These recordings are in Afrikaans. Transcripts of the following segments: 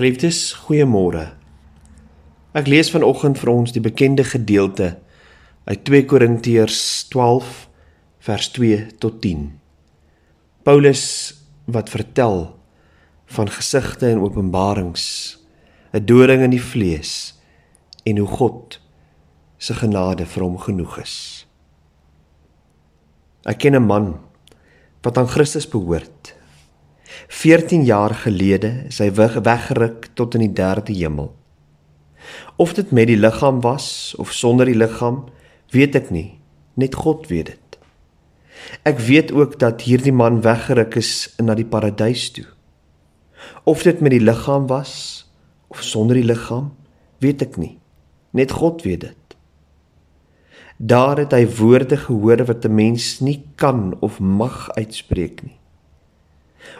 Geliefdes, goeiemôre. Ek lees vanoggend vir ons die bekende gedeelte uit 2 Korintiërs 12 vers 2 tot 10. Paulus wat vertel van gesigte en openbarings, 'n doring in die vlees en hoe God se genade vir hom genoeg is. Ek ken 'n man wat aan Christus behoort 14 jaar gelede is hy weggeruk tot in die derde hemel. Of dit met die liggaam was of sonder die liggaam, weet ek nie, net God weet dit. Ek weet ook dat hierdie man weggeruk is na die paradys toe. Of dit met die liggaam was of sonder die liggaam, weet ek nie, net God weet dit. Daar het hy woorde gehoor wat 'n mens nie kan of mag uitspreek nie.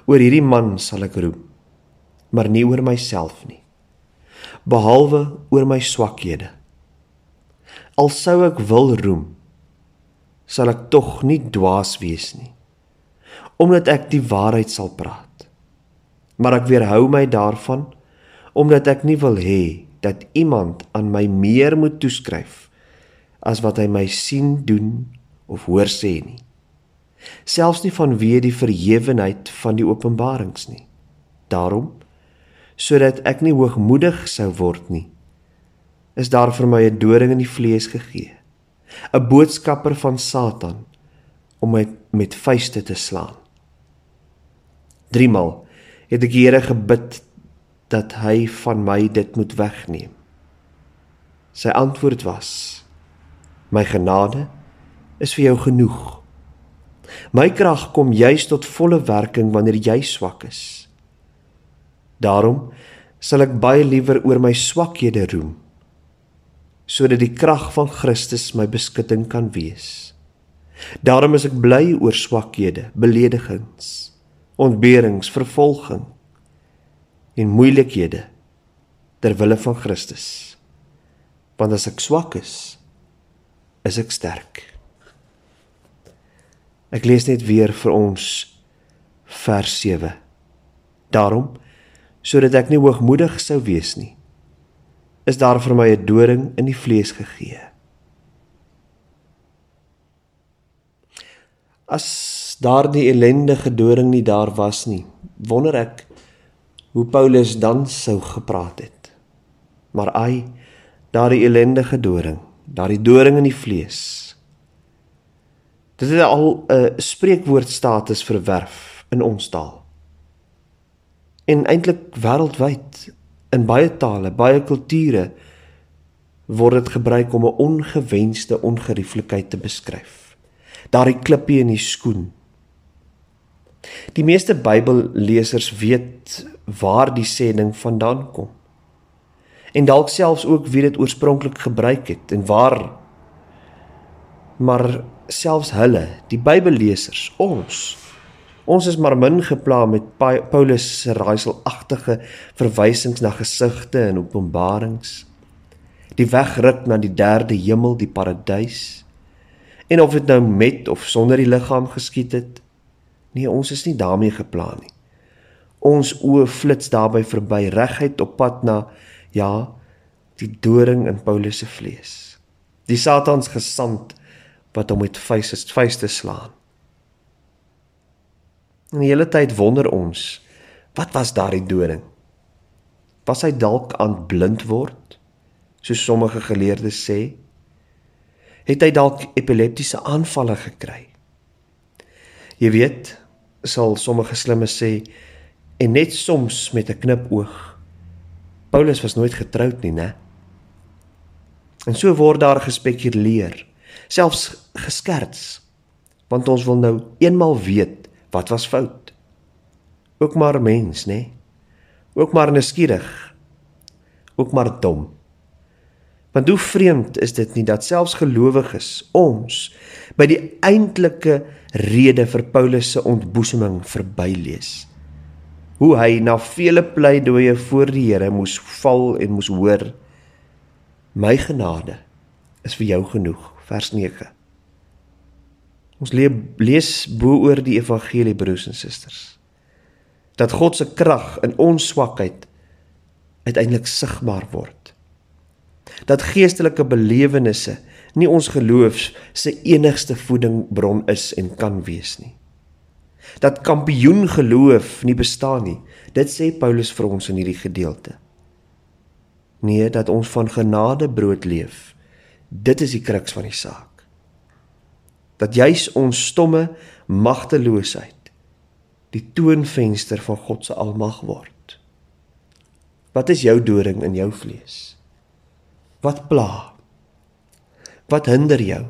Oor hierdie man sal ek roem, maar nie oor myself nie. Behalwe oor my swakhede. Al sou ek wil roem, sal ek tog nie dwaas wees nie, omdat ek die waarheid sal praat. Maar ek weerhou my daarvan omdat ek nie wil hê dat iemand aan my meer moet toeskryf as wat hy my sien doen of hoor sê nie selfs nie vanweë die verhewenheid van die openbarings nie. Daarom sodat ek nie hoogmoedig sou word nie, is daar vir my 'n doring in die vlees gegee, 'n boodskapper van Satan om my met vuiste te slaan. Driemaal het ek die Here gebid dat hy van my dit moet wegneem. Sy antwoord was: My genade is vir jou genoeg. My krag kom juis tot volle werking wanneer jy swak is. Daarom sal ek baie liewer oor my swakhede roem sodat die krag van Christus my beskutting kan wees. Daarom is ek bly oor swakhede, beledigings, ontberings, vervolging en moeilikhede ter wille van Christus. Want as ek swak is, is ek sterk. Ek lees net weer vir ons vers 7. Daarom sodat ek nie hoogmoedig sou wees nie, is daar vir my 'n doring in die vlees gegee. As daardie ellendige doring nie daar was nie, wonder ek hoe Paulus dan sou gepraat het. Maar ai, daardie ellendige doring, daardie doring in die vlees Dit het al 'n spreekwoordstatus verwerf in ons taal. En eintlik wêreldwyd in baie tale, baie kulture word dit gebruik om 'n ongewenste ongerieflikheid te beskryf. Daardie klippie in die skoen. Die meeste Bybellesers weet waar die sêding vandaan kom. En dalk selfs ook wie dit oorspronklik gebruik het en waar maar selfs hulle, die Bybellesers, ons ons is maar min gepla met Paulus se raaiselagtige verwysings na gesigte en openbarings. Die wegruk na die derde hemel, die paradys. En of dit nou met of sonder die liggaam geskied het, nee, ons is nie daarmee gepla nie. Ons oë flits daarby verby reguit op pad na ja, die doring in Paulus se vlees. Die Satans gesand wat hom met vuiste vuiste slaan. En die hele tyd wonder ons, wat was daardie doring? Was hy dalk aan blind word, soos sommige geleerdes sê? Het hy dalk epileptiese aanvalle gekry? Jy weet, sal sommige slimmes sê en net soms met 'n knipoog. Paulus was nooit getroud nie, né? En so word daar gespekuleer selfs geskerts. Want ons wil nou eenmal weet wat was fout. Ook maar mens nê nee? ook maar nuuskierig. Ook maar dom. Want hoe vreemd is dit nie dat selfs gelowiges ons by die eintlike rede vir Paulus se ontboeseming verbylees. Hoe hy na vele pleidooie voor die Here moes val en moes hoor my genade is vir jou genoeg vers 9. Ons lees bo oor die evangelie broers en susters. Dat God se krag in ons swakheid uiteindelik sigbaar word. Dat geestelike belewennisse nie ons geloof se enigste voedingbron is en kan wees nie. Dat kampioen geloof nie bestaan nie. Dit sê Paulus vir ons in hierdie gedeelte. Nee, dat ons van genade brood leef. Dit is die kruks van die saak. Dat juis ons stomme magteloosheid die toonvenster van God se almag word. Wat is jou doring in jou vlees? Wat pla? Wat hinder jou?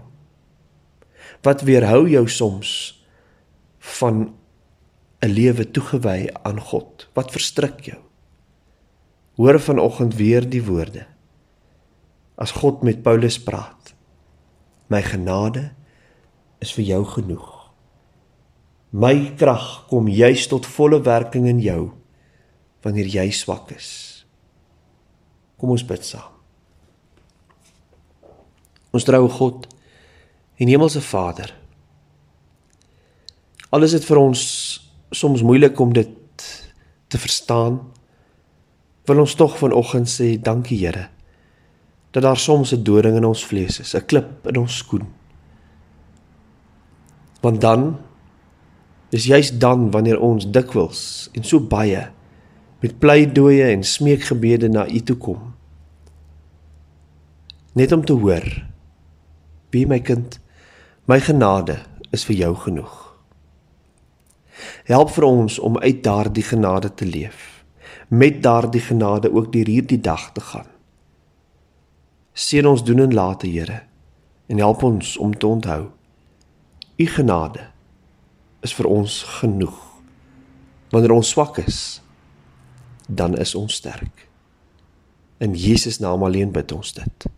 Wat weerhou jou soms van 'n lewe toegewy aan God? Wat verstrik jou? Hoor vanoggend weer die woorde. As God met Paulus praat. My genade is vir jou genoeg. My krag kom juis tot volle werking in jou wanneer jy swak is. Kom ons bid saam. Ons trou God en Hemelse Vader. Alles is dit vir ons soms moeilik om dit te verstaan. Wil ons tog vanoggend sê dankie Here dat daar soms 'n doring in ons vlees is, 'n klip in ons skoen. Want dan is juis dan wanneer ons dikwels en so baie met pleidooie en smeekgebede na U toe kom. Net om te hoor Wie my kind, my genade is vir jou genoeg. Help vir ons om uit daardie genade te leef. Met daardie genade ook deur hierdie dag te gaan. Seën ons doen en late, Here, en help ons om te onthou u genade is vir ons genoeg. Wanneer ons swak is, dan is ons sterk. In Jesus naam alleen bid ons dit.